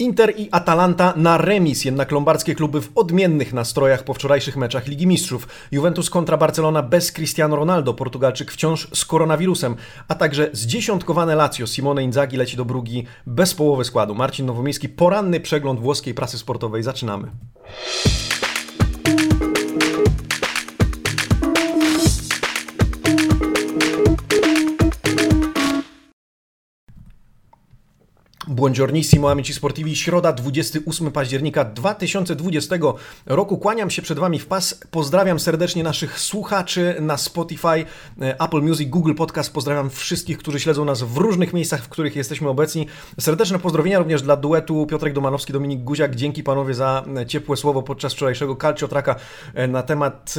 Inter i Atalanta na remis, jednak lombardzkie kluby w odmiennych nastrojach po wczorajszych meczach Ligi Mistrzów. Juventus kontra Barcelona bez Cristiano Ronaldo, Portugalczyk wciąż z koronawirusem, a także zdziesiątkowane Lazio Simone Inzaghi leci do Brugi bez połowy składu. Marcin Nowomiejski, poranny przegląd włoskiej prasy sportowej. Zaczynamy. Buongiornissimo, amici sportivi. Środa, 28 października 2020 roku. Kłaniam się przed Wami w pas. Pozdrawiam serdecznie naszych słuchaczy na Spotify, e, Apple Music, Google Podcast. Pozdrawiam wszystkich, którzy śledzą nas w różnych miejscach, w których jesteśmy obecni. Serdeczne pozdrowienia również dla duetu Piotrek Domanowski, Dominik Guziak. Dzięki panowie za e, ciepłe słowo podczas wczorajszego Calcio Traka e, na temat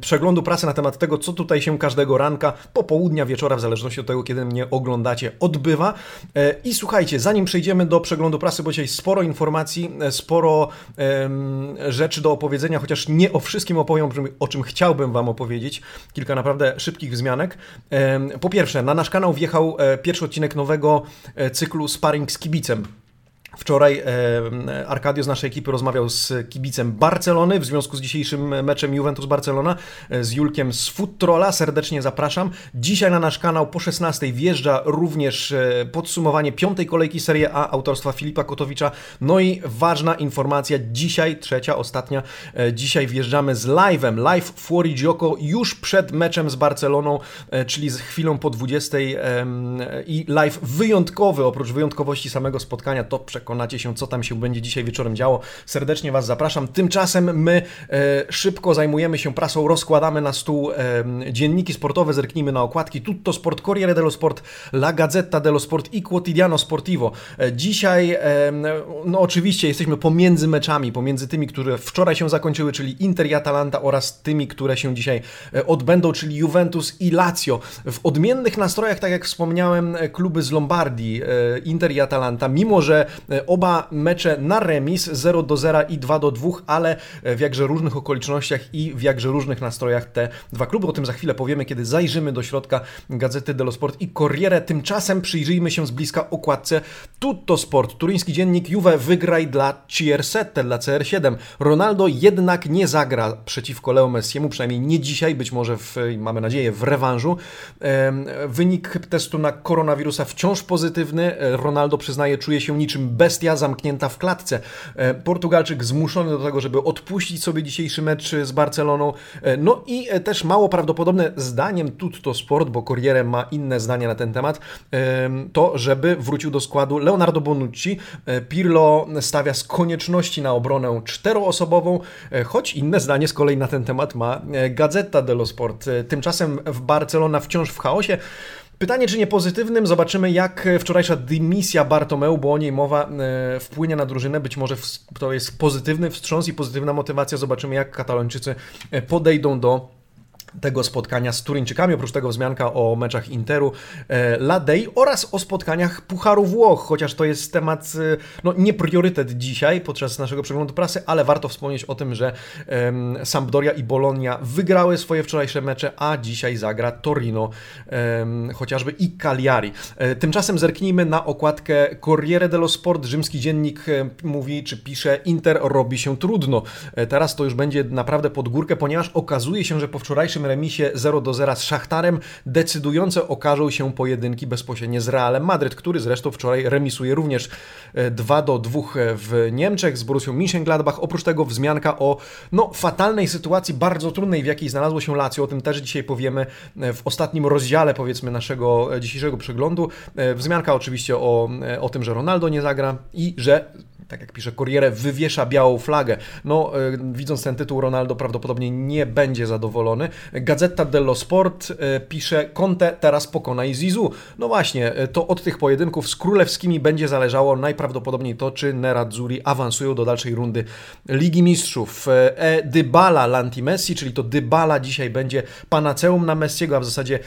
przeglądu prasy, na temat tego, co tutaj się każdego ranka, popołudnia, wieczora, w zależności od tego, kiedy mnie oglądacie, odbywa. I słuchajcie, zanim przejdziemy do przeglądu prasy, bo dzisiaj sporo informacji, e, sporo um, rzeczy do opowiedzenia, chociaż nie o wszystkim opowiem, o czym chciałbym Wam opowiedzieć. Kilka naprawdę szybkich wzmianek. Um, po pierwsze, na nasz kanał wjechał e, pierwszy odcinek nowego e, cyklu Sparring z kibicem. Wczoraj e, Arkadio z naszej ekipy rozmawiał z kibicem Barcelony w związku z dzisiejszym meczem Juventus-Barcelona, e, z Julkiem z Futrola. Serdecznie zapraszam. Dzisiaj na nasz kanał po 16 wjeżdża również e, podsumowanie piątej kolejki Serie A autorstwa Filipa Kotowicza. No i ważna informacja, dzisiaj, trzecia, ostatnia, dzisiaj wjeżdżamy z live'em, live Fuori Gioco już przed meczem z Barceloną, czyli z chwilą po 20 i live wyjątkowy, oprócz wyjątkowości samego spotkania, to przekonanie przekonacie się, co tam się będzie dzisiaj wieczorem działo. Serdecznie Was zapraszam. Tymczasem my e, szybko zajmujemy się prasą, rozkładamy na stół e, dzienniki sportowe, zerknijmy na okładki. Tutto Sport, Corriere dello Sport, La Gazzetta dello Sport i Quotidiano Sportivo. E, dzisiaj, e, no oczywiście jesteśmy pomiędzy meczami, pomiędzy tymi, które wczoraj się zakończyły, czyli Inter i Atalanta oraz tymi, które się dzisiaj e, odbędą, czyli Juventus i Lazio. W odmiennych nastrojach, tak jak wspomniałem, e, kluby z Lombardii, Inter i Atalanta, mimo że oba mecze na remis 0 do 0 i 2 do 2, ale w jakże różnych okolicznościach i w jakże różnych nastrojach te dwa kluby. O tym za chwilę powiemy, kiedy zajrzymy do środka Gazety dello Sport i Corriere. Tymczasem przyjrzyjmy się z bliska okładce Tutto Sport. Turyński dziennik Juve wygraj dla CR7, dla CR7. Ronaldo jednak nie zagra przeciwko Leo Messiemu, przynajmniej nie dzisiaj, być może w, mamy nadzieję w rewanżu. Wynik testu na koronawirusa wciąż pozytywny. Ronaldo przyznaje, czuje się niczym bestia zamknięta w klatce. E, Portugalczyk zmuszony do tego, żeby odpuścić sobie dzisiejszy mecz z Barceloną. E, no i e, też mało prawdopodobne zdaniem Tutto Sport, bo Corriere ma inne zdanie na ten temat, to żeby wrócił do składu Leonardo Bonucci. Pirlo stawia z konieczności na obronę czteroosobową, choć inne zdanie z kolei na ten temat ma Gazeta dello Sport. Tymczasem w Barcelona wciąż w chaosie. Pytanie, czy nie pozytywnym? Zobaczymy, jak wczorajsza dymisja Bartomeu, bo o niej mowa, e, wpłynie na drużynę. Być może to jest pozytywny wstrząs i pozytywna motywacja. Zobaczymy, jak Katalończycy e, podejdą do tego spotkania z Turyńczykami, oprócz tego wzmianka o meczach Interu, e, Ladej oraz o spotkaniach Pucharu Włoch, chociaż to jest temat, e, no nie priorytet dzisiaj podczas naszego przeglądu prasy, ale warto wspomnieć o tym, że um, Sampdoria i Bologna wygrały swoje wczorajsze mecze, a dzisiaj zagra Torino, um, chociażby i Cagliari. E, tymczasem zerknijmy na okładkę Corriere dello Sport. Rzymski dziennik mówi, czy pisze, Inter robi się trudno. Teraz to już będzie naprawdę pod górkę, ponieważ okazuje się, że po wczorajszym remisie 0 do 0 z Szachtarem decydujące okażą się pojedynki bezpośrednie z Realem Madryt, który zresztą wczoraj remisuje również 2 e, do 2 w Niemczech z Borussią Mönchengladbach. Oprócz tego wzmianka o no, fatalnej sytuacji, bardzo trudnej, w jakiej znalazło się Lazio. O tym też dzisiaj powiemy e, w ostatnim rozdziale, powiedzmy, naszego e, dzisiejszego przeglądu. Wzmianka oczywiście o, o tym, że Ronaldo nie zagra i że tak jak pisze Corriere, wywiesza białą flagę. No, e, widząc ten tytuł, Ronaldo prawdopodobnie nie będzie zadowolony. Gazeta dello Sport e, pisze, Conte teraz pokonaj Zizu. No właśnie, e, to od tych pojedynków z królewskimi będzie zależało najprawdopodobniej to, czy Nerazzurri awansują do dalszej rundy Ligi Mistrzów. E, Dybala Lanti Messi, czyli to Dybala dzisiaj będzie panaceum na Messiego, a w zasadzie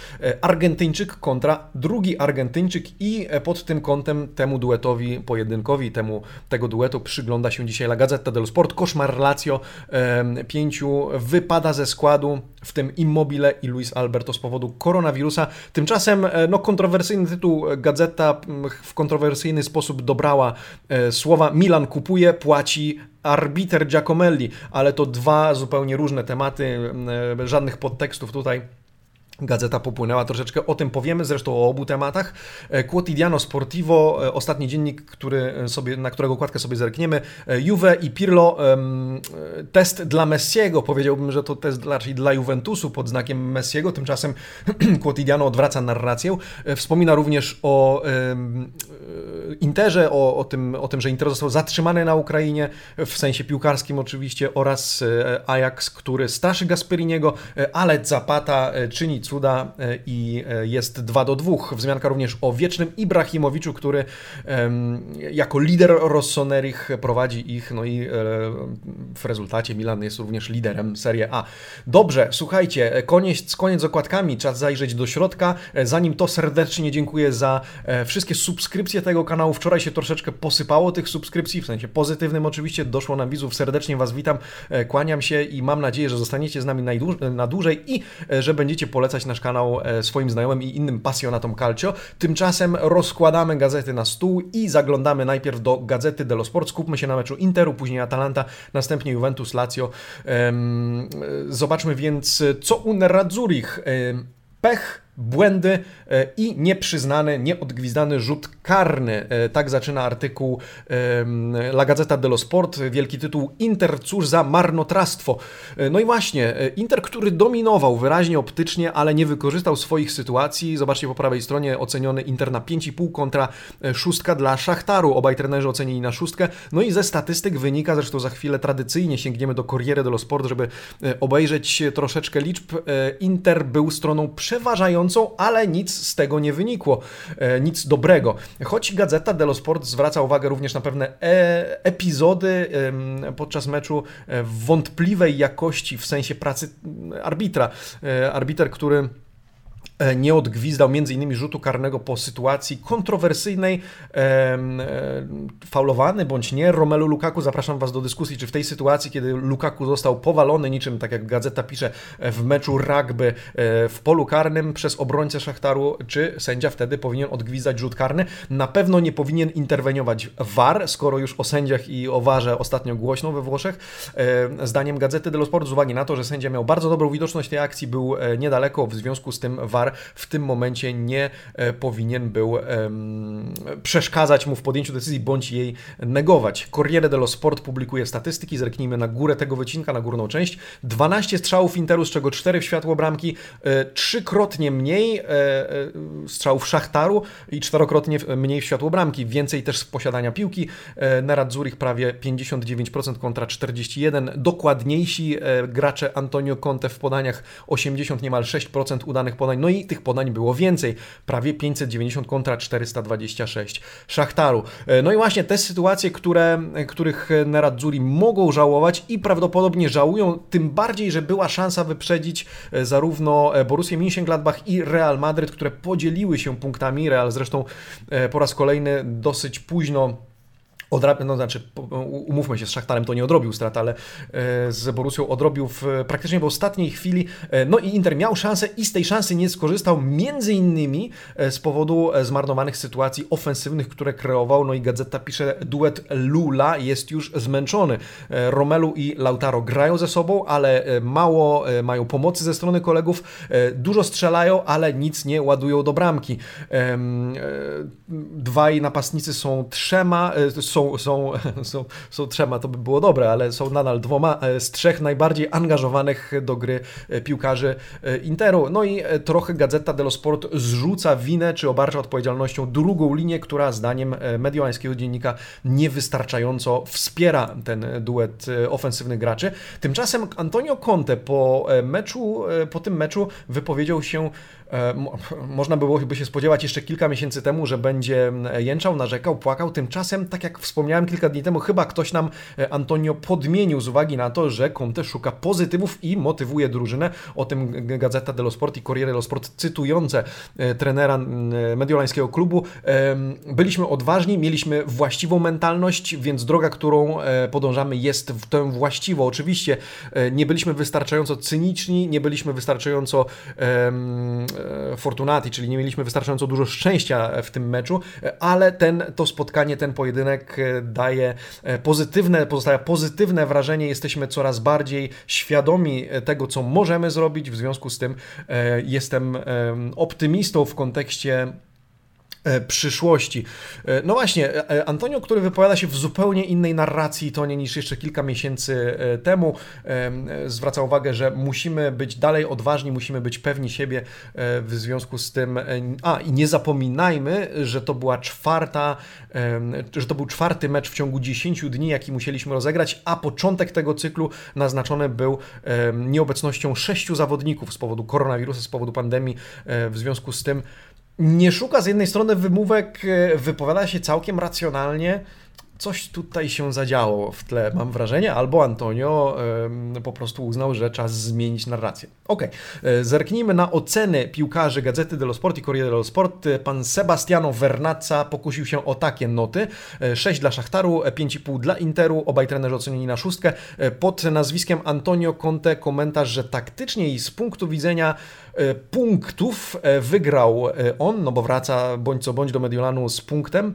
Argentyńczyk kontra drugi Argentyńczyk i pod tym kątem temu duetowi, pojedynkowi, temu tego duetu przygląda się dzisiaj La Gazzetta dello Sport. Koszmar Lazio, pięciu wypada ze składu, w tym Immobile i Luis Alberto z powodu koronawirusa. Tymczasem no, kontrowersyjny tytuł Gazeta w kontrowersyjny sposób dobrała słowa Milan kupuje, płaci, arbiter Giacomelli, ale to dwa zupełnie różne tematy, żadnych podtekstów tutaj. Gazeta popłynęła troszeczkę, o tym powiemy, zresztą o obu tematach. E, Quotidiano Sportivo, e, ostatni dziennik, który sobie, na którego okładkę sobie zerkniemy. E, Juve i Pirlo, test dla Messiego, powiedziałbym, że to test raczej dla Juventusu pod znakiem Messiego, tymczasem Quotidiano odwraca narrację. Wspomina również o Interze, o, o, tym, o tym, że Inter został zatrzymany na Ukrainie, w sensie piłkarskim oczywiście, oraz Ajax, który straszy Gasperiniego, ale Zapata czyni cuda e, i e, jest 2 do 2. Wzmianka również o wiecznym Ibrahimowiczu, który jako lider Rossonerich prowadzi ich, no i e, w rezultacie Milan jest również liderem Serie A. Dobrze, słuchajcie, koniec, koniec z okładkami, czas zajrzeć do środka. Zanim to serdecznie dziękuję za wszystkie subskrypcje tego kanału. Wczoraj się troszeczkę posypało tych subskrypcji, w sensie pozytywnym oczywiście, doszło nam widzów, serdecznie Was witam, kłaniam się i mam nadzieję, że zostaniecie z nami na dłużej i że będziecie polecać polecać nasz kanał e, swoim znajomym i innym pasjonatom calcio. Tymczasem rozkładamy gazety na stół i zaglądamy najpierw do Gazety dello Sport. Skupmy się na meczu Interu, później Atalanta, następnie Juventus, Lazio. Zobaczmy więc, co u Nerazzurich. Pech błędy e, i nieprzyznany, nieodgwizdany rzut karny. E, tak zaczyna artykuł La Gazzetta dello Sport, wielki tytuł Inter, cóż za marnotrawstwo. E, no i właśnie, Inter, który dominował wyraźnie optycznie, ale nie wykorzystał swoich sytuacji. Zobaczcie po prawej stronie oceniony Inter na 5,5 kontra szóstka dla Szachtaru. Obaj trenerzy ocenili na szóstkę. No i ze statystyk wynika, zresztą za chwilę tradycyjnie sięgniemy do Corriere dello Sport, żeby obejrzeć troszeczkę liczb. Inter był stroną przeważającą ale nic z tego nie wynikło, e, nic dobrego. Choć Gazeta dello Sport zwraca uwagę również na pewne e epizody podczas meczu e, wątpliwej jakości w sensie pracy arbitra. E, arbiter, który nie odgwizdał m.in. rzutu karnego po sytuacji kontrowersyjnej, e, faulowany bądź nie Romelu Lukaku. Zapraszam Was do dyskusji, czy w tej sytuacji, kiedy Lukaku został powalony niczym, tak jak gazeta pisze, w meczu rugby e, w polu karnym przez obrońcę Szachtaru, czy sędzia wtedy powinien odgwizdać rzut karny? Na pewno nie powinien interweniować VAR, skoro już o sędziach i o warze ostatnio głośno we Włoszech. E, zdaniem Gazety dello Sport, z uwagi na to, że sędzia miał bardzo dobrą widoczność tej akcji, był e, niedaleko, w związku z tym VAR w tym momencie nie e, powinien był przeszkadzać mu w podjęciu decyzji bądź jej negować. Corriere dello Sport publikuje statystyki, zerknijmy na górę tego wycinka, na górną część. 12 strzałów Interu, z czego 4 w światło bramki, e, trzykrotnie mniej e, strzałów Szachtaru i czterokrotnie mniej w światło bramki. Więcej też z posiadania piłki. Nerazzurich prawie 59% kontra 41. Dokładniejsi gracze Antonio Conte w podaniach 80 niemal 6% udanych podań. No i tych podań było więcej, prawie 590 kontra 426 Szachtaru. E, no i właśnie te sytuacje, które, których Nerazzurri mogą żałować i prawdopodobnie żałują, tym bardziej, że była szansa wyprzedzić e, zarówno e, Borussię Mönchengladbach i Real Madryt, które podzieliły się punktami. Real zresztą po raz kolejny dosyć późno Odrabia, no znaczy, umówmy się, z Szachtarem to nie odrobił strat, ale e, z Borusią odrobił w praktycznie w ostatniej chwili. E, no i Inter miał szansę i z tej szansy nie skorzystał, między innymi e, z powodu zmarnowanych sytuacji ofensywnych, które kreował. No i gazeta pisze, duet Lula jest już zmęczony. Romelu i Lautaro grają ze sobą, ale mało mają pomocy ze strony kolegów. Dużo strzelają, ale nic nie ładują do bramki. Dwaj napastnicy są trzema, są są, są, są, trzema, to by było dobre, ale są nadal dwoma e, z trzech najbardziej angażowanych do gry e, piłkarzy e, Interu. No i trochę Gazeta dello Sport zrzuca winę, czy obarcza odpowiedzialnością drugą linię, która zdaniem mediolańskiego dziennika niewystarczająco wspiera ten duet ofensywnych graczy. Tymczasem Antonio Conte po meczu, po tym meczu wypowiedział się Można byłoby się spodziewać jeszcze kilka miesięcy temu, że będzie jęczał, narzekał, płakał. Tymczasem, tak jak wspomniałem kilka dni temu, chyba ktoś nam Antonio podmienił z uwagi na to, że Conte szuka pozytywów i motywuje drużynę. O tym Gazeta dello Sport i Corriere dello Sport cytujące trenera mediolańskiego klubu. Byliśmy odważni, mieliśmy właściwą mentalność, więc droga, którą podążamy jest w tę właściwą. Oczywiście nie byliśmy wystarczająco cyniczni, nie byliśmy wystarczająco e, fortunati, czyli nie mieliśmy wystarczająco dużo szczęścia w tym meczu, ale ten, to spotkanie, ten pojedynek e, daje e, pozytywne, pozostawia pozytywne wrażenie. Jesteśmy coraz bardziej świadomi tego, co możemy zrobić. W związku z tym jestem optymistą w kontekście E, przyszłości. E, no właśnie, e, Antonio, który wypowiada się w zupełnie innej narracji tonie niż jeszcze kilka miesięcy temu, zwraca uwagę, że musimy być dalej odważni, musimy być pewni siebie w związku z tym. A i nie zapominajmy, że to była czwarta, że to był czwarty mecz w ciągu 10 dni, jaki musieliśmy rozegrać, a początek tego cyklu naznaczony był nieobecnością sześciu zawodników z powodu koronawirusa, z powodu pandemii. W związku z tym nie szuka z jednej strony wymówek, e, wypowiada się całkiem racjonalnie. Coś tutaj się zadziało w tle, mam wrażenie, albo Antonio po prostu uznał, że czas zmienić narrację. Ok, e, zerknijmy na oceny piłkarzy Gazety dello Sport i Corriere dello Sport. Pan Sebastiano Vernazza pokusił się o takie noty. 6 e, dla Szachtaru, 5,5 dla Interu, obaj trenerzy ocenieni na szóstkę. Pod nazwiskiem Antonio Conte komentarz, że taktycznie i z punktu widzenia E, punktów e, wygrał e, on, no bo wraca bądź co bądź do Mediolanu z punktem,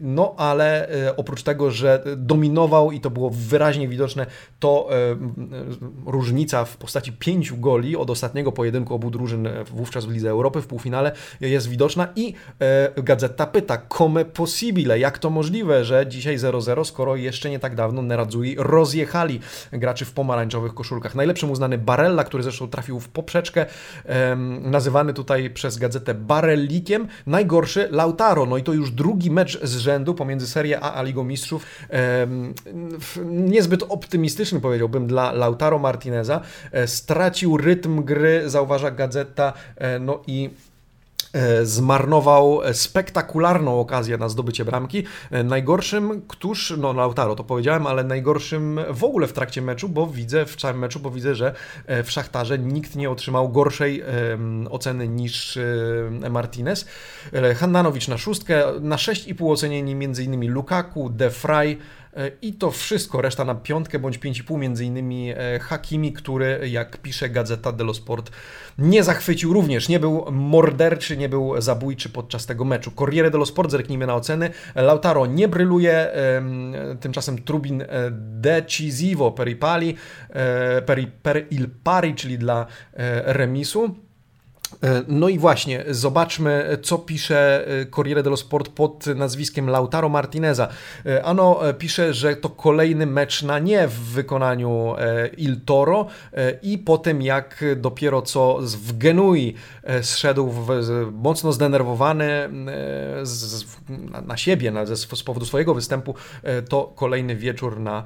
no ale oprócz tego, że dominował i to było wyraźnie widoczne, to różnica w postaci pięciu goli od ostatniego pojedynku obu drużyn wówczas w Lidze Europy w półfinale jest widoczna i Gazeta pyta, come possibile, jak to możliwe, że dzisiaj 0-0, skoro jeszcze nie tak dawno Nerazzurri rozjechali graczy w pomarańczowych koszulkach. Najlepszym uznany Barella, który zresztą trafił w poprzeczkę, nazywany tutaj przez gazetę Barellikiem. Najgorszy Lautaro, no i to już drugi mecz z rzędu pomiędzy Serie A a Ligą Mistrzów. Niezbyt optymistyczny powiedziałbym dla Lautaro Martineza. E, stracił rytm gry, zauważa gazeta, e, no i zmarnował spektakularną okazję na zdobycie bramki. E, najgorszym, któż, no Lautaro to powiedziałem, ale najgorszym w ogóle w trakcie meczu, bo widzę, w całym meczu, bo widzę, że e, w Szachtarze nikt nie otrzymał gorszej oceny niż Martinez. Handanowicz na szóstkę, na 6,5 ocenieni m.in. Lukaku, De Frey, i to wszystko, reszta na piątkę bądź 5,5 między innymi e, Hakimi, który jak pisze Gazeta dello Sport nie zachwycił również, nie był morderczy, nie był zabójczy podczas tego meczu. Corriere dello Sport, zerknijmy na oceny, Lautaro nie bryluje, tymczasem Trubin e, decisivo per i pali, e, per, per il pari, czyli dla remisu. E, no i właśnie, zobaczmy, co pisze e, Corriere dello Sport pod nazwiskiem Lautaro Martineza. E, ano pisze, że to kolejny mecz na nie w wykonaniu Il Toro i po tym jak dopiero co w Genui zszedł w, mocno zdenerwowany z, na siebie na, z, powodu swojego występu, to kolejny wieczór na,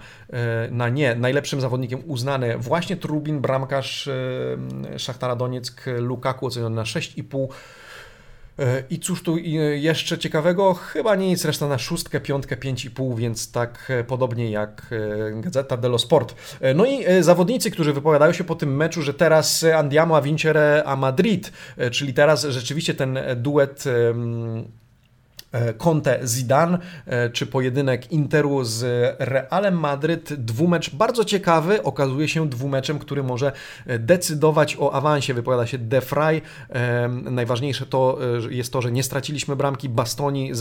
na nie. Najlepszym zawodnikiem uznany właśnie Trubin, bramkarz Szachtara Donieck, Lukaku oceniony na 6,5. E, I cóż tu jeszcze ciekawego? Chyba nic, reszta na szóstkę, piątkę, pięć i pół, więc tak e, podobnie jak e, Gazeta dello Sport. No i zawodnicy, którzy wypowiadają się po tym meczu, że teraz Andiamo a vincere a Madrid, czyli teraz rzeczywiście ten duet E, Conte Zidane, e, czy pojedynek Interu z Realem Madryt. Dwumecz bardzo ciekawy, okazuje się dwumeczem, który może decydować o awansie, wypowiada się De Frey. E, najważniejsze to jest to, że nie straciliśmy bramki Bastoni,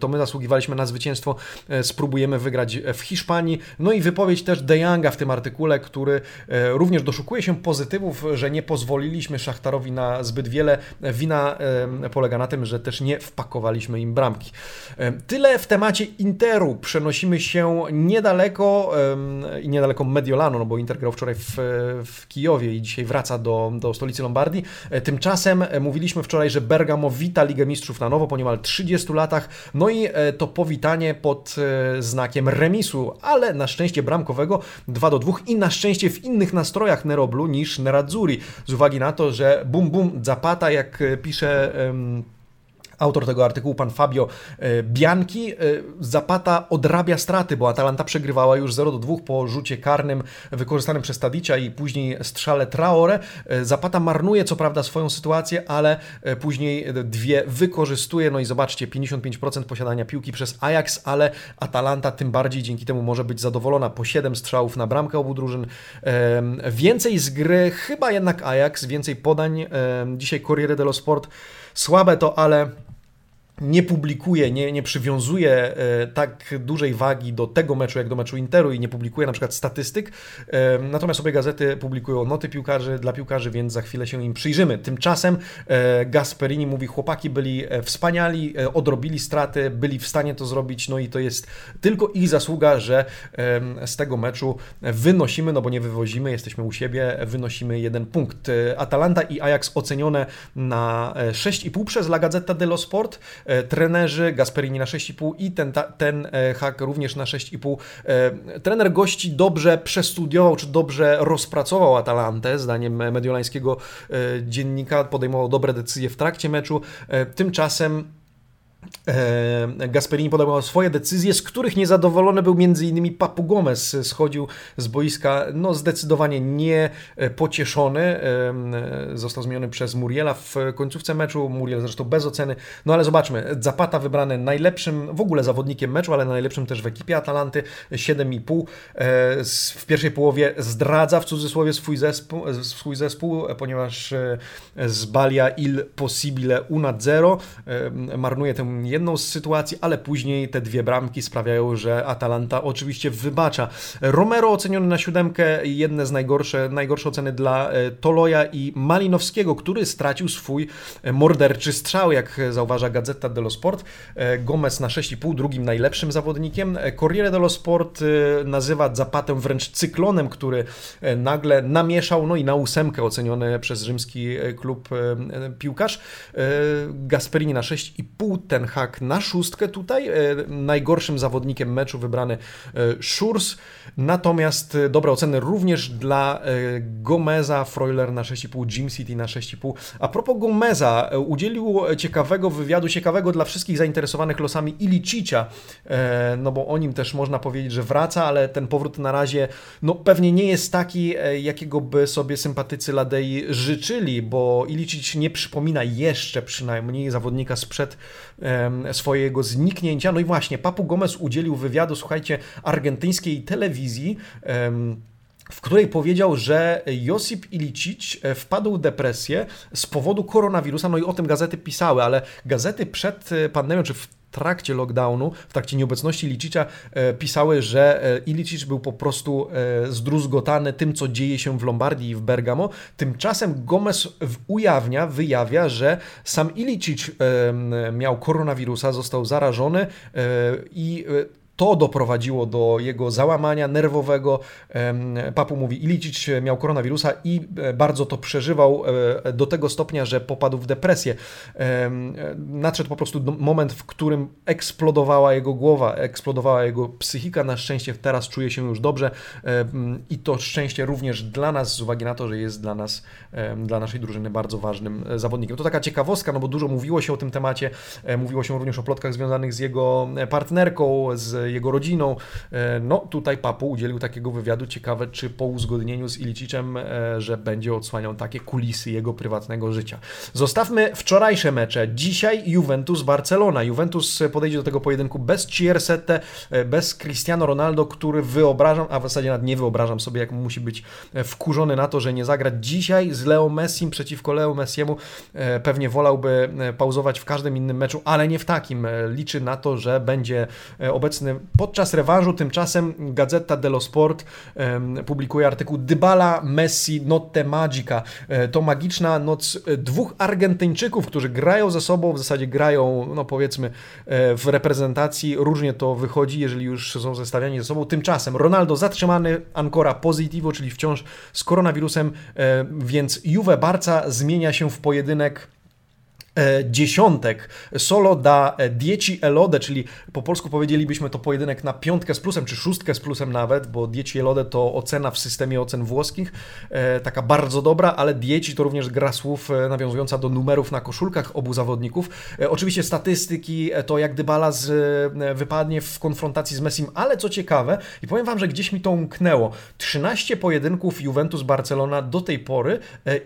to my zasługiwaliśmy na zwycięstwo, spróbujemy wygrać w Hiszpanii. No i wypowiedź też De Younga w tym artykule, który również doszukuje się pozytywów, że nie pozwoliliśmy Szachtarowi na zbyt wiele. Wina polega na tym, że też nie wpakowaliśmy im bram. Bramki. Tyle w temacie Interu. Przenosimy się niedaleko i niedaleko Mediolanu, no bo Inter grał wczoraj w, w Kijowie i dzisiaj wraca do, do stolicy Lombardii. Tymczasem mówiliśmy wczoraj, że Bergamo wita Ligę Mistrzów na nowo po niemal 30 latach. No i to powitanie pod znakiem remisu, ale na szczęście bramkowego 2 do 2 i na szczęście w innych nastrojach Neroblu niż Nerazzurri. Z uwagi na to, że bum bum Zapata, jak pisze autor tego artykułu, pan Fabio e, Bianchi. E, Zapata odrabia straty, bo Atalanta przegrywała już 0 do 2 po rzucie karnym wykorzystanym przez Tadicia i później strzale Traore. E, Zapata marnuje co prawda swoją sytuację, ale później dwie wykorzystuje. No i zobaczcie, 55% posiadania piłki przez Ajax, ale Atalanta tym bardziej dzięki temu może być zadowolona. Po 7 strzałów na bramkę obu drużyn. Więcej z gry, chyba jednak Ajax, więcej podań. Dzisiaj Corriere dello Sport słabe to, ale nie publikuje, nie, nie przywiązuje e, tak dużej wagi do tego meczu, jak do meczu Interu i nie publikuje na przykład statystyk. E, natomiast obie gazety publikują noty piłkarzy dla piłkarzy, więc za chwilę się im przyjrzymy. Tymczasem e, Gasperini mówi, chłopaki byli wspaniali, odrobili straty, byli w stanie to zrobić, no i to jest tylko ich zasługa, że z tego meczu wynosimy, no bo nie wywozimy, jesteśmy u siebie, wynosimy jeden punkt. Atalanta i Ajax ocenione na 6,5 przez La Gazzetta dello Sport. E, trenerzy, Gasperini na 6,5 i ten, ten e, hak również na 6,5. E, trener gości dobrze przestudiował, czy dobrze rozpracował Atalantę, zdaniem mediolańskiego dziennika, podejmował dobre decyzje w trakcie meczu. Tymczasem Gasperini podał swoje decyzje, z których niezadowolony był m.in. Papu Gomez. Schodził z boiska no, zdecydowanie nie pocieszony. E, został zmieniony przez Muriela w końcówce meczu. Muriel zresztą bez oceny. No ale zobaczmy, Zapata wybrany najlepszym w ogóle zawodnikiem meczu, ale najlepszym też w ekipie Atalanty. 7,5. E, w pierwszej połowie zdradza w cudzysłowie swój zespół, swój zespół ponieważ zbalia il possibile una zero. Marnuje tę jedną z sytuacji, ale później te dwie bramki sprawiają, że Atalanta oczywiście wybacza. Romero oceniony na siódemkę, jedne z najgorsze, najgorsze oceny dla e, Toloja i Malinowskiego, który stracił swój e, morderczy strzał, jak zauważa Gazeta dello Sport. E, Gomez na 6,5, drugim najlepszym zawodnikiem. Corriere dello Sport nazywa Zapatę wręcz cyklonem, który nagle namieszał, no i na ósemkę oceniony przez rzymski klub piłkarz. Gasperini na 6,5, ten hak na szóstkę tutaj. E, najgorszym zawodnikiem meczu wybrany e, Szurs. Natomiast e, dobre oceny również dla Gomeza, Freuler na 6,5, Jim City na 6,5. A propos Gomeza, udzielił ciekawego wywiadu, ciekawego dla wszystkich zainteresowanych losami Ilicicia, no bo o nim też można powiedzieć, że wraca, ale ten powrót na razie no pewnie nie jest taki, jakiego by sobie sympatycy Ladei życzyli, bo Ilicic nie przypomina jeszcze przynajmniej zawodnika sprzed swojego zniknięcia. No i właśnie, Papu Gomez udzielił wywiadu, słuchajcie, argentyńskiej telewizji w której powiedział, że Josip Ilicic e, wpadł w depresję z powodu koronawirusa, no i o tym gazety pisały, ale gazety przed e, pandemią, czy w trakcie lockdownu, w trakcie nieobecności Ilicicza e, pisały, że e, Ilicic był po prostu e, zdruzgotany tym, co dzieje się w Lombardii i w Bergamo. Tymczasem Gomez ujawnia, wyjawia, że sam Ilicic miał koronawirusa, został zarażony i to doprowadziło do jego załamania nerwowego. Papu mówi, Ilicic miał koronawirusa i e, bardzo to przeżywał e, do tego stopnia, że popadł w depresję. Nadszedł po prostu moment, w którym eksplodowała jego głowa, eksplodowała jego psychika. Na szczęście teraz czuje się już dobrze i to szczęście również dla nas, z uwagi na to, że jest dla nas, dla naszej drużyny bardzo ważnym e, zawodnikiem. To taka ciekawostka, no bo dużo mówiło się o tym temacie, mówiło się również o plotkach związanych z jego partnerką, z jego rodziną. E, no tutaj Papu udzielił takiego wywiadu. Ciekawe, czy po uzgodnieniu z Ilicicem, e, że będzie odsłaniał takie kulisy jego prywatnego życia. Zostawmy wczorajsze mecze. Dzisiaj Juventus-Barcelona. Juventus podejdzie do tego pojedynku bez Ciersette, bez Cristiano Ronaldo, który wyobrażam, a w zasadzie nawet nie wyobrażam sobie, jak musi być wkurzony na to, że nie zagra dzisiaj z Leo Messim przeciwko Leo Messiemu. E, pewnie wolałby pauzować w każdym innym meczu, ale nie w takim. Liczy na to, że będzie obecny Podczas rewanżu tymczasem Gazeta dello Sport publikuje artykuł Dybala, Messi, Notte Magica. To magiczna noc dwóch Argentyńczyków, którzy grają ze sobą, w zasadzie grają, no powiedzmy, w reprezentacji. Różnie to wychodzi, jeżeli już są zestawiani ze sobą. Tymczasem Ronaldo zatrzymany, ancora positivo, czyli wciąż z koronawirusem, więc Juve Barca zmienia się w pojedynek E, dziesiątek. Solo da e, Dieci Elode, czyli po polsku powiedzielibyśmy to pojedynek na piątkę z plusem, czy szóstkę z plusem nawet, bo Dieci Elode to ocena w systemie ocen włoskich, e, taka bardzo dobra, ale Dieci to również gra słów nawiązująca do numerów na koszulkach obu zawodników. Oczywiście statystyki, to jak Dybala z, wypadnie w konfrontacji z Messim, ale co ciekawe, i powiem Wam, że gdzieś mi to umknęło, 13 pojedynków Juventus-Barcelona do tej pory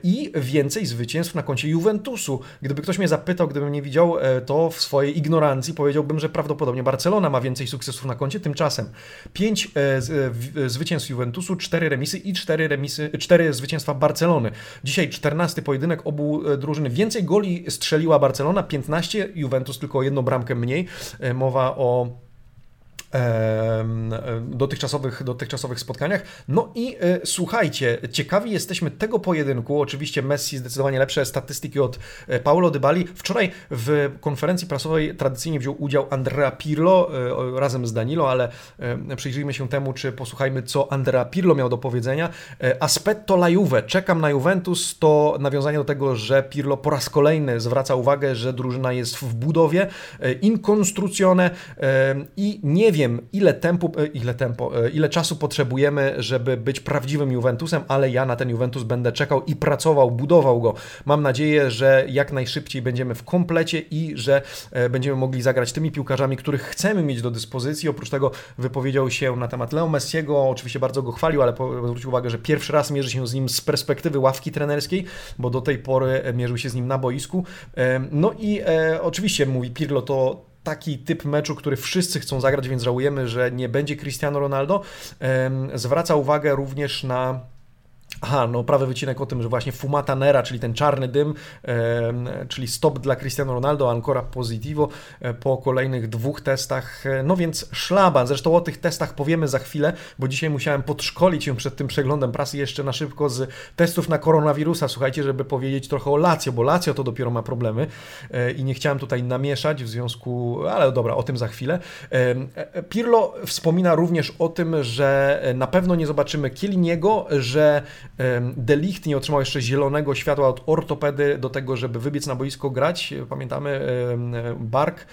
i więcej zwycięstw na koncie Juventusu. Gdyby ktoś ktoś mnie zapytał, gdybym nie widział e, to w swojej ignorancji, powiedziałbym, że prawdopodobnie Barcelona ma więcej sukcesów na koncie. Tymczasem 5 e, e, zwycięstw Juventusu, 4 remisy i 4, remisy, 4 zwycięstwa Barcelony. Dzisiaj 14 pojedynek obu drużyn. Więcej goli strzeliła Barcelona, 15, Juventus tylko jedną bramkę mniej. Mowa o dotychczasowych, dotychczasowych spotkaniach. No i e, słuchajcie, ciekawi jesteśmy tego pojedynku. Oczywiście Messi zdecydowanie lepsze statystyki od e, Paulo Dybali. Wczoraj w konferencji prasowej tradycyjnie wziął udział Andrea Pirlo e, razem z Danilo, ale przyjrzyjmy się temu, czy posłuchajmy, co Andrea Pirlo miał do powiedzenia. Aspetto la Juve. Czekam na Juventus. To nawiązanie do tego, że Pirlo po raz kolejny zwraca uwagę, że drużyna jest w budowie, in construzione i nie wiem, ile tempo, e, ile tempo, e, ile czasu potrzebujemy, żeby być prawdziwym Juventusem, ale ja na ten Juventus będę czekał i pracował, budował go. Mam nadzieję, że jak najszybciej będziemy w komplecie i że e, będziemy mogli zagrać tymi piłkarzami, których chcemy mieć do dyspozycji. Oprócz tego wypowiedział się na temat Leo Messiego, oczywiście bardzo go chwalił, ale zwrócił uwagę, że pierwszy raz mierzy się z nim z perspektywy ławki trenerskiej, bo do tej pory mierzył się z nim na boisku. No i oczywiście mówi Pirlo to taki typ meczu, który wszyscy chcą zagrać, więc żałujemy, że nie będzie Cristiano Ronaldo. Zwraca uwagę również na Aha, no prawy wycinek o tym, że właśnie fumata nera, czyli ten czarny dym, e, czyli stop dla Cristiano Ronaldo, ancora positivo e, po kolejnych dwóch testach. E, no więc szlaban, zresztą o tych testach powiemy za chwilę, bo dzisiaj musiałem podszkolić się przed tym przeglądem prasy jeszcze na szybko z testów na koronawirusa, słuchajcie, żeby powiedzieć trochę o Lazio, bo Lazio to dopiero ma problemy e, i nie chciałem tutaj namieszać w związku, ale dobra, o tym za chwilę. E, e, Pirlo wspomina również o tym, że na pewno nie zobaczymy Kieliniego, że Delicht nie otrzymał jeszcze zielonego światła od ortopedy do tego, żeby wybiec na boisko grać. Pamiętamy Bark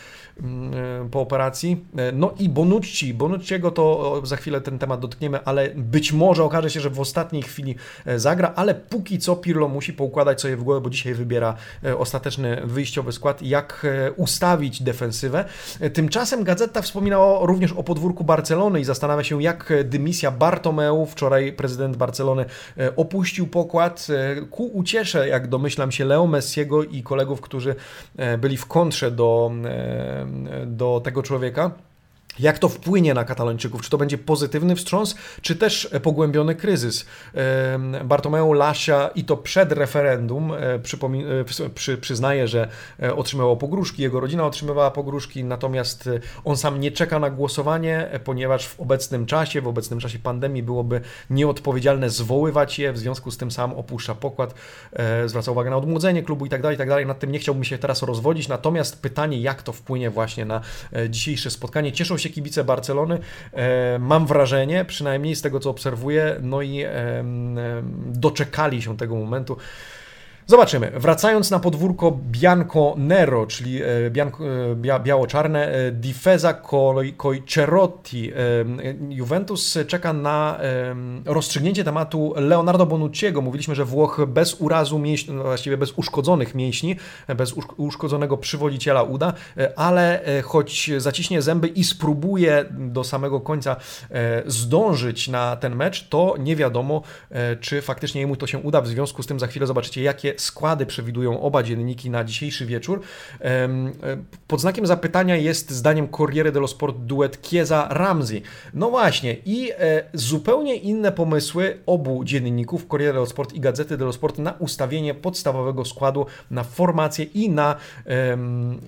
mm, po operacji. E, no i Bonucci. Bonucciego to za chwilę ten temat dotkniemy, ale być może okaże się, że w ostatniej chwili e, zagra, ale póki co Pirlo musi poukładać sobie w głowę, bo dzisiaj wybiera e, ostateczny wyjściowy skład, jak ustawić defensywę. Tymczasem Gazeta wspominała również o podwórku Barcelony i zastanawia się, jak dymisja Bartomeu, wczoraj prezydent Barcelony E, opuścił pokład e, ku uciesze, jak domyślam się, Leo Messiego i kolegów, którzy e, byli w kontrze do, do tego człowieka. Jak to wpłynie na Katalończyków? Czy to będzie pozytywny wstrząs, czy też pogłębiony kryzys? Bartomeu Lasia i to przed referendum e, e, przy, przyznaje, że e, otrzymywał pogróżki, jego rodzina otrzymywała pogróżki, natomiast on sam nie czeka na głosowanie, ponieważ w obecnym czasie, w obecnym czasie pandemii byłoby nieodpowiedzialne zwoływać je, w związku z tym sam opuszcza pokład, zwraca uwagę na odmłodzenie klubu i tak dalej, i tak. Nad tym nie chciałbym się teraz rozwodzić, natomiast pytanie, jak to wpłynie właśnie na dzisiejsze spotkanie. Cieszą się kibice Barcelony. E, mam wrażenie, przynajmniej z tego co obserwuję, no i doczekali się tego momentu. Zobaczymy. Wracając na podwórko Bianco Nero, czyli e, bianco, e, bia, biało-czarne, e, Difesa Coicerotti. Juventus czeka na rozstrzygnięcie tematu Leonardo Bonucciego. Mówiliśmy, że Włoch bez urazu mięśni, no właściwie bez uszkodzonych mięśni, bez uszkodzonego przywodiciela uda, ale choć zaciśnie zęby i spróbuje do samego końca zdążyć na ten mecz, to nie wiadomo, czy faktycznie jemu to się uda. W związku z tym za chwilę zobaczycie, jakie składy przewidują oba dzienniki na dzisiejszy wieczór. Pod znakiem zapytania jest zdaniem Corriere dello Sport duet Chiesa-Ramsey. No właśnie i zupełnie inne pomysły obu dzienników, Corriere dello Sport i Gazety dello Sport na ustawienie podstawowego składu, na formację i na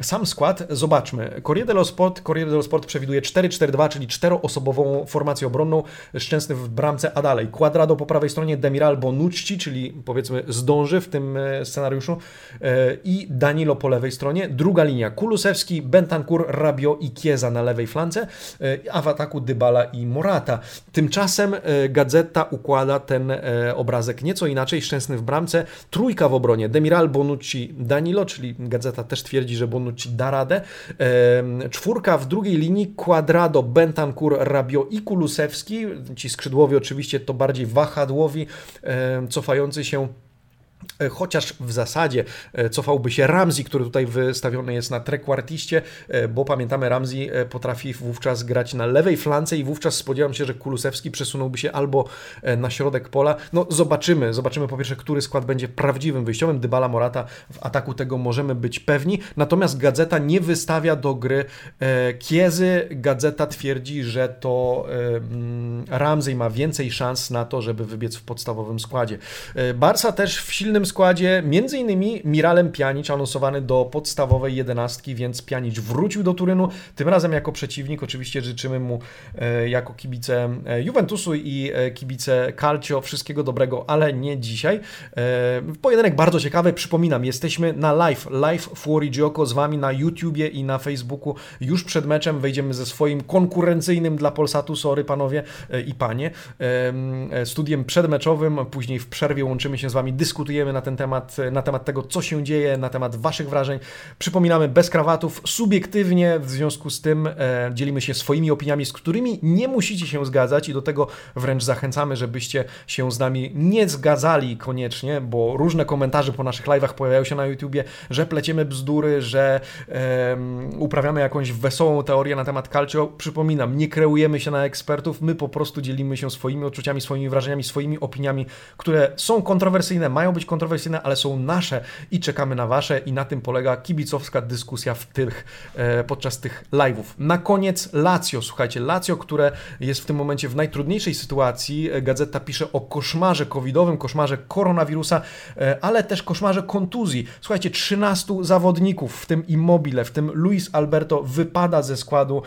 sam skład. Zobaczmy. Corriere dello Sport, Corriere dello Sport przewiduje 4-4-2, czyli czteroosobową formację obronną. Szczęsny w bramce, a dalej Quadrado po prawej stronie, Demiral Bonucci, czyli powiedzmy zdąży w tym e, scenariuszu e, i Danilo po lewej stronie. Druga linia Kulusewski, Bentancur, Rabio i Chiesa na lewej flance, e, a w ataku Dybala i Morata. Tymczasem Gazeta układa ten obrazek nieco inaczej. Szczęsny w bramce, trójka w obronie, Demiral, Bonucci, Danilo, czyli Gazeta też twierdzi, że Bonucci da radę. Czwórka w drugiej linii, Quadrado, Bentancur, Rabio i Kulusewski. Ci skrzydłowi oczywiście to bardziej wahadłowi, cofający się E, chociaż w zasadzie e, cofałby się Ramsey, który tutaj wystawiony jest na trekwartiście, e, bo pamiętamy, Ramsey potrafi wówczas grać na lewej flance i wówczas spodziewam się, że Kulusewski przesunąłby się albo na środek pola. No zobaczymy, zobaczymy po pierwsze, który skład będzie prawdziwym wyjściowym. Dybala Morata w ataku tego możemy być pewni, natomiast Gazeta nie wystawia do gry Kiezy. Gazeta twierdzi, że to mm, Ramsey ma więcej szans na to, żeby wybiec w podstawowym składzie. Barca też w silnym silnym składzie, między innymi Miralem Pjanic anonsowany do podstawowej jedenastki, więc Pjanic wrócił do Turynu, tym razem jako przeciwnik. Oczywiście życzymy mu e, jako kibice e, Juventusu i e, kibice Calcio wszystkiego dobrego, ale nie dzisiaj. Pojedynek bardzo ciekawy, przypominam, jesteśmy na live, live Fuori Gioco z Wami na YouTubie i na Facebooku. Już przed meczem wejdziemy ze swoim konkurencyjnym dla Polsatu, sorry panowie i panie, studiem przedmeczowym, później w przerwie łączymy się z Wami, dyskutujemy dyskutujemy na ten temat, na temat tego, co się dzieje, na temat Waszych wrażeń. Przypominamy bez krawatów, subiektywnie, w związku z tym e, dzielimy się swoimi opiniami, z którymi nie musicie się zgadzać i do tego wręcz zachęcamy, żebyście się z nami nie zgadzali koniecznie, bo różne komentarze po naszych live'ach pojawiają się na YouTubie, że pleciemy bzdury, że e, uprawiamy jakąś wesołą teorię na temat calcio. Przypominam, nie kreujemy się na ekspertów, my po prostu dzielimy się swoimi odczuciami, swoimi wrażeniami, swoimi opiniami, które są kontrowersyjne, mają być kontrowersyjne, ale są nasze i czekamy na wasze i na tym polega kibicowska dyskusja w tych, e, podczas tych live'ów. Na koniec Lazio, słuchajcie, Lazio, które jest w tym momencie w najtrudniejszej sytuacji. Gazeta pisze o koszmarze covidowym, koszmarze koronawirusa, e, ale też koszmarze kontuzji. Słuchajcie, 13 zawodników, w tym Immobile, w tym Luis Alberto wypada ze składu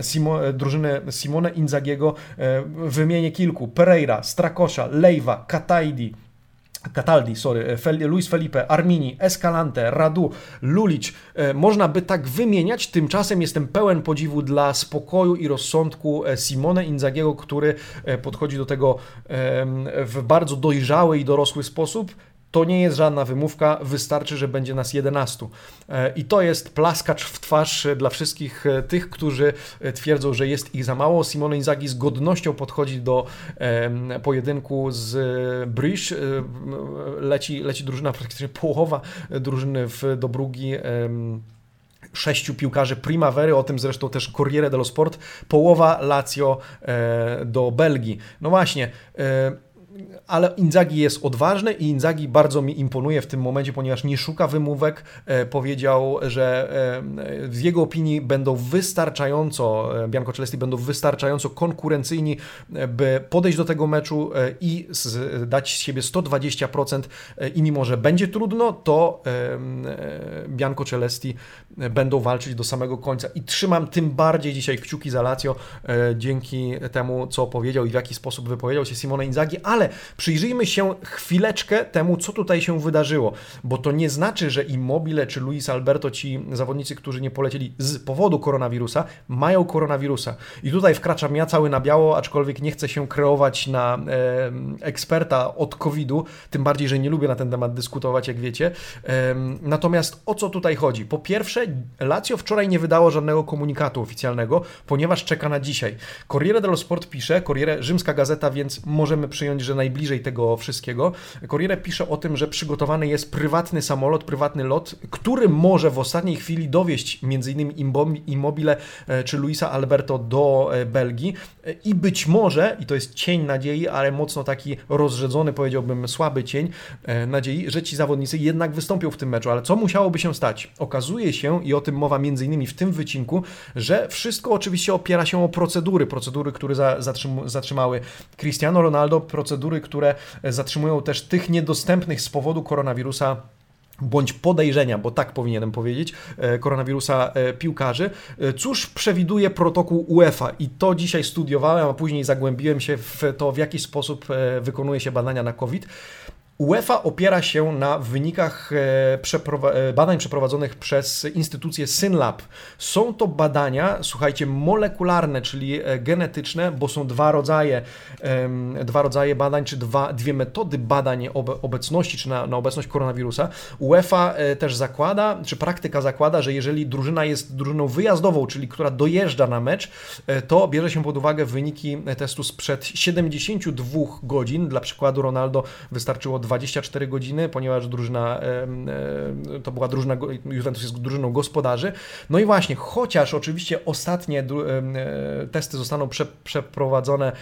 Simo, drużyny Simone Inzagiego. E, wymienię kilku. Pereira, Strakosza, Lejwa, Kataidi, Cataldi, sorry, Luis Felipe, Armini, Escalante, Radu, Lulic. E, można by tak wymieniać, tymczasem jestem pełen podziwu dla spokoju i rozsądku e, Simone Inzagiego, który e, podchodzi do tego w bardzo dojrzały i dorosły sposób. To nie jest żadna wymówka, wystarczy, że będzie nas 11. E, I to jest plaskacz w twarz dla wszystkich e, tych, którzy e, twierdzą, że jest ich za mało. Simone Inzaghi z godnością podchodzi do pojedynku z Bruges. Leci, leci drużyna, praktycznie połowa drużyny w Dobrugi sześciu piłkarzy Primavery, o tym zresztą też Corriere dello Sport, połowa Lazio do Belgii. No właśnie, ale Inzagi jest odważny i Inzagi bardzo mi imponuje w tym momencie, ponieważ nie szuka wymówek. E, powiedział, że e, w jego opinii będą wystarczająco, e, Bianco Celesti będą wystarczająco konkurencyjni, by podejść do tego meczu i dać z siebie 120% i mimo, że będzie trudno, to Bianco Celesti będą walczyć do samego końca i trzymam tym bardziej dzisiaj kciuki za Lazio dzięki temu, co powiedział i w jaki sposób wypowiedział się Simone Inzagi, ale Przyjrzyjmy się chwileczkę temu, co tutaj się wydarzyło, bo to nie znaczy, że Immobile czy Luis Alberto, ci zawodnicy, którzy nie polecieli z powodu koronawirusa, mają koronawirusa. I tutaj wkraczam ja cały na biało, aczkolwiek nie chcę się kreować na e, eksperta od COVID-u, tym bardziej, że nie lubię na ten temat dyskutować, jak wiecie. E, natomiast o co tutaj chodzi? Po pierwsze, Lazio wczoraj nie wydało żadnego komunikatu oficjalnego, ponieważ czeka na dzisiaj. Corriere dello Sport pisze, Corriere, rzymska gazeta, więc możemy przyjąć, że także najbliżej tego wszystkiego. Corriere pisze o tym, że przygotowany jest prywatny samolot, prywatny lot, który może w ostatniej chwili dowieść m.in. Immobile czy Luisa Alberto do Belgii i być może, i to jest cień nadziei, ale mocno taki rozrzedzony, powiedziałbym słaby cień nadziei, że ci zawodnicy jednak wystąpią w tym meczu. Ale co musiałoby się stać? Okazuje się, i o tym mowa m.in. w tym wycinku, że wszystko oczywiście opiera się o procedury, procedury, które zatrzymały Cristiano Ronaldo, procedury, które zatrzymują też tych niedostępnych z powodu koronawirusa bądź podejrzenia, bo tak powinienem powiedzieć, e, koronawirusa e, piłkarzy. E, cóż przewiduje protokół UEFA? I to dzisiaj studiowałem, a później zagłębiłem się w to, w jaki sposób wykonuje się badania na COVID. UEFA opiera się na wynikach e, e, badań przeprowadzonych przez instytucję SynLab. Są to badania, słuchajcie, molekularne, czyli e, genetyczne, bo są dwa rodzaje, dwa rodzaje badań, czy dwa, dwie metody badań obecności, czy na, na obecność koronawirusa. UEFA też zakłada, czy praktyka zakłada, że jeżeli drużyna jest drużyną wyjazdową, czyli która dojeżdża na mecz, to bierze się pod uwagę wyniki testu sprzed 72 godzin. Dla przykładu Ronaldo wystarczyło 24 godziny, ponieważ drużyna, to była drużyna, Juventus jest drużyną gospodarzy. No i właśnie, chociaż oczywiście ostatnie e, testy zostaną prze, przeprowadzone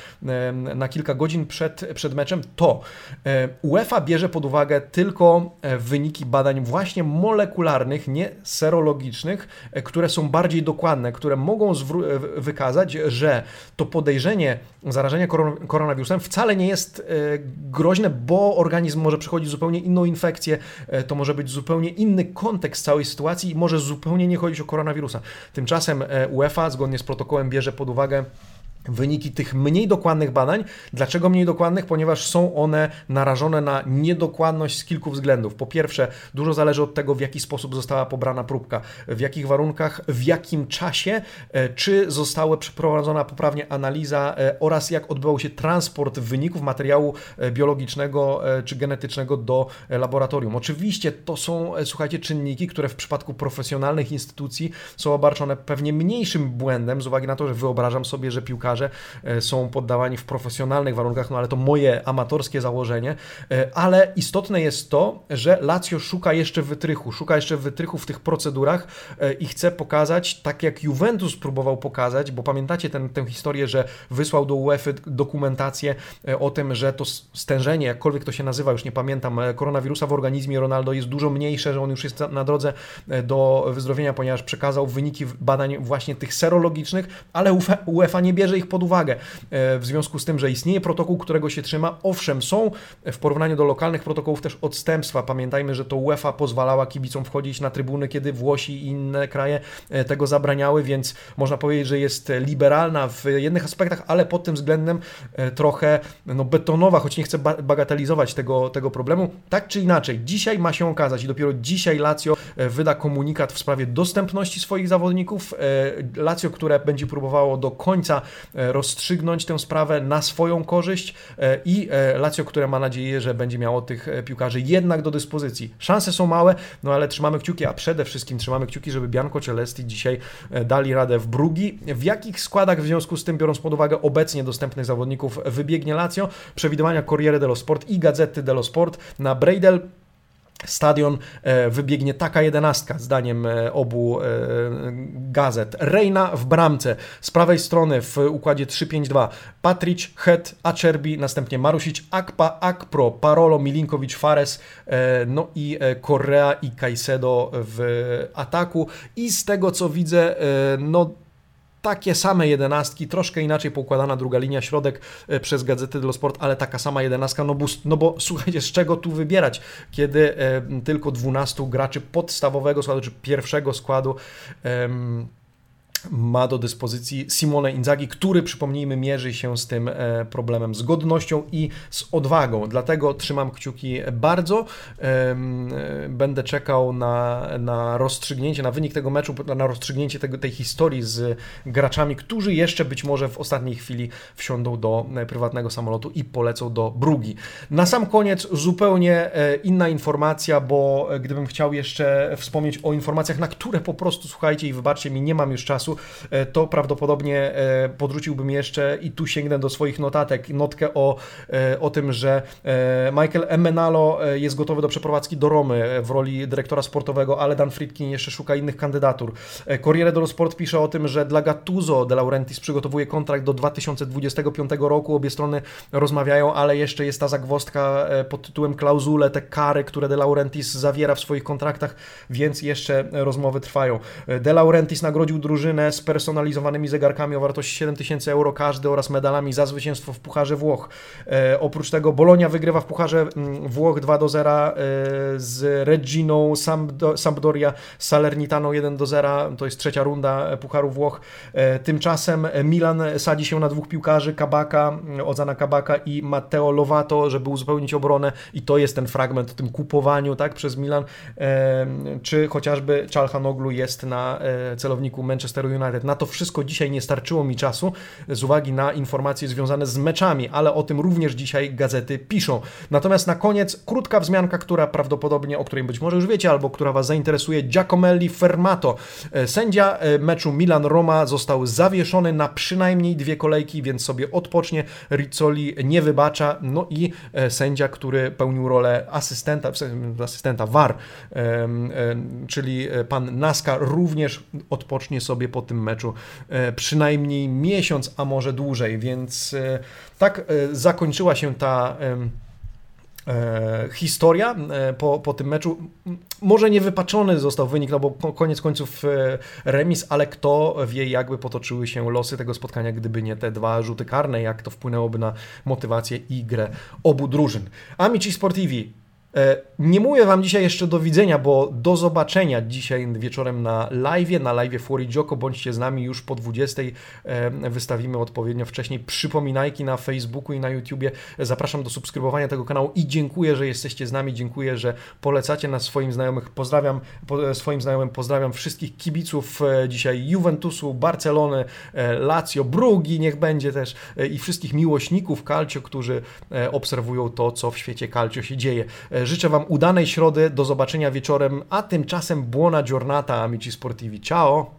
na kilka godzin przed, przed meczem, to e, UEFA bierze pod uwagę tylko e, wyniki badań właśnie molekularnych, nie serologicznych, które są bardziej dokładne, które mogą wykazać, że to podejrzenie zarażenia koronawirusem wcale nie jest groźne, bo organizm organizm może przechodzić zupełnie inną infekcję, e, to może być zupełnie inny kontekst całej sytuacji i może zupełnie nie chodzić o koronawirusa. Tymczasem e, UEFA zgodnie z protokołem bierze pod uwagę wyniki tych mniej dokładnych badań. Dlaczego mniej dokładnych? Ponieważ są one narażone na niedokładność z kilku względów. Po pierwsze, dużo zależy od tego, w jaki sposób została pobrana próbka, w jakich warunkach, w jakim czasie, e, czy została przeprowadzona poprawnie analiza e, oraz jak odbywał się transport wyników materiału e, biologicznego czy genetycznego do laboratorium. Oczywiście to są, słuchajcie, czynniki, które w przypadku profesjonalnych instytucji są obarczone pewnie mniejszym błędem, z uwagi na to, że wyobrażam sobie, że piłkarze piłkarze e, są poddawani w profesjonalnych warunkach, no ale to moje amatorskie założenie, e, ale istotne jest to, że Lazio szuka jeszcze wytrychu, szuka jeszcze wytrychu w tych procedurach e, i chce pokazać, tak jak Juventus próbował pokazać, bo pamiętacie ten, tę historię, że wysłał do UEFA dokumentację o tym, że to stężenie, jakkolwiek to się nazywa, już nie pamiętam, koronawirusa w organizmie Ronaldo jest dużo mniejsze, że on już jest na drodze do wyzdrowienia, ponieważ przekazał wyniki badań właśnie tych serologicznych, ale UEFA nie bierze ich pod uwagę. E, w związku z tym, że istnieje protokół, którego się trzyma, owszem, są w porównaniu do lokalnych protokołów też odstępstwa. Pamiętajmy, że to UEFA pozwalała kibicom wchodzić na trybuny, kiedy Włosi i inne kraje e, tego zabraniały, więc można powiedzieć, że jest liberalna w jednych aspektach, ale pod tym względem e, trochę no, betonowa, choć nie chcę bagatelizować tego, tego problemu. Tak czy inaczej, dzisiaj ma się okazać i dopiero dzisiaj Lazio wyda komunikat w sprawie dostępności swoich zawodników. Lazio, które będzie próbowało do końca rozstrzygnąć tę sprawę na swoją korzyść e, i e, Lazio, które ma nadzieję, że będzie miało tych piłkarzy jednak do dyspozycji. Szanse są małe, no ale trzymamy kciuki, a przede wszystkim trzymamy kciuki, żeby Bianco Celesti dzisiaj dali radę w Brugi. W jakich składach w związku z tym, biorąc pod uwagę obecnie dostępnych zawodników, wybiegnie Lazio? Przewidywania Corriere dello Sport i Gazety dello Sport na Breidel stadion e, wybiegnie taka jedenastka, zdaniem e, obu e, gazet. Reina w bramce, z prawej strony w układzie 3-5-2, Patric, Het, Acerbi, następnie Marusic, Akpa, Akpro, Parolo, Milinkowicz, Fares, no i Correa i Caicedo w ataku. I z tego co widzę, no takie same jedenastki, troszkę inaczej poukładana druga linia, środek e, przez Gazety dello Sport, ale taka sama jedenastka, no bo, no bo słuchajcie, z czego tu wybierać, kiedy tylko 12 graczy podstawowego składu, czy pierwszego składu ma do dyspozycji Simone Inzaghi, który, przypomnijmy, mierzy się z tym e, problemem z godnością i z odwagą. Dlatego trzymam kciuki bardzo. Będę czekał na, na rozstrzygnięcie, na wynik tego meczu, na rozstrzygnięcie tego, tej historii z graczami, którzy jeszcze być może w ostatniej chwili wsiądą do e, prywatnego samolotu i polecą do Brugi. Na sam koniec zupełnie e, inna informacja, bo gdybym chciał jeszcze wspomnieć o informacjach, na które po prostu, słuchajcie i wybaczcie mi, nie mam już czasu, czasu, to prawdopodobnie podrzuciłbym jeszcze i tu sięgnę do swoich notatek, notkę o, o tym, że Michael Emenalo jest gotowy do przeprowadzki do Romy w roli dyrektora sportowego, ale Dan Friedkin jeszcze szuka innych kandydatur. Corriere dello Sport pisze o tym, że dla Gattuso De Laurentiis przygotowuje kontrakt do 2025 roku. Obie strony rozmawiają, ale jeszcze jest ta zagwostka e, pod tytułem klauzule, te kary, które De Laurentiis zawiera w swoich kontraktach, więc jeszcze rozmowy trwają. E, De Laurentiis nagrodził drużynę spersonalizowanymi zegarkami o wartości 7000 euro każdy oraz medalami za zwycięstwo w Pucharze Włoch. E, oprócz tego Bolonia wygrywa w Pucharze mm, Włoch 2 do 0 z Reginą, Sampdoria Salernitano 1 do 0. To jest trzecia runda Pucharu Włoch. Tymczasem Milan sadzi się na dwóch piłkarzy, Kabaka, Ozana Kabaka i Matteo Lovato, żeby uzupełnić obronę i to jest ten fragment o tym kupowaniu tak, przez Milan, czy chociażby Czalhanoglu jest na e, celowniku Manchester United. Na to wszystko dzisiaj nie starczyło mi czasu z uwagi na informacje związane z meczami, ale o tym również dzisiaj gazety piszą. Natomiast na koniec krótka wzmianka, która prawdopodobnie, o której być może już wiecie, albo która Was zainteresuje, Giacomelli Fermato. E, sędzia e, meczu Milan-Roma został zawieszony na przynajmniej dwie kolejki, więc sobie odpocznie. Rizzoli nie wybacza. No i e, sędzia, który pełnił rolę asystenta, asystenta VAR, czyli pan Naska, również odpocznie sobie po tym meczu e, przynajmniej miesiąc, a może dłużej. Więc tak zakończyła się ta E, historia e, po, po tym meczu. Może nie wypaczony został wynik, no bo koniec końców e, remis, ale kto wie, jakby potoczyły się losy tego spotkania, gdyby nie te dwa rzuty karne, jak to wpłynęłoby na motywację i grę obu drużyn. Amici Sportivi E, nie mówię Wam dzisiaj jeszcze do widzenia, bo do zobaczenia dzisiaj wieczorem na live, na live Fuori Joko. Bądźcie z nami już po 20. E, wystawimy odpowiednio wcześniej przypominajki na Facebooku i na YouTubie. Zapraszam do subskrybowania tego kanału i dziękuję, że jesteście z nami. Dziękuję, że polecacie nas swoim znajomych. Pozdrawiam swoim znajomym, pozdrawiam wszystkich kibiców e, dzisiaj Juventusu, Barcelony, Lazio, Brugi, niech będzie też i wszystkich miłośników Calcio, którzy obserwują to, co w świecie Calcio się dzieje. E, życzę Wam udanej środy, do zobaczenia wieczorem, a tymczasem buona giornata, amici sportivi. Ciao!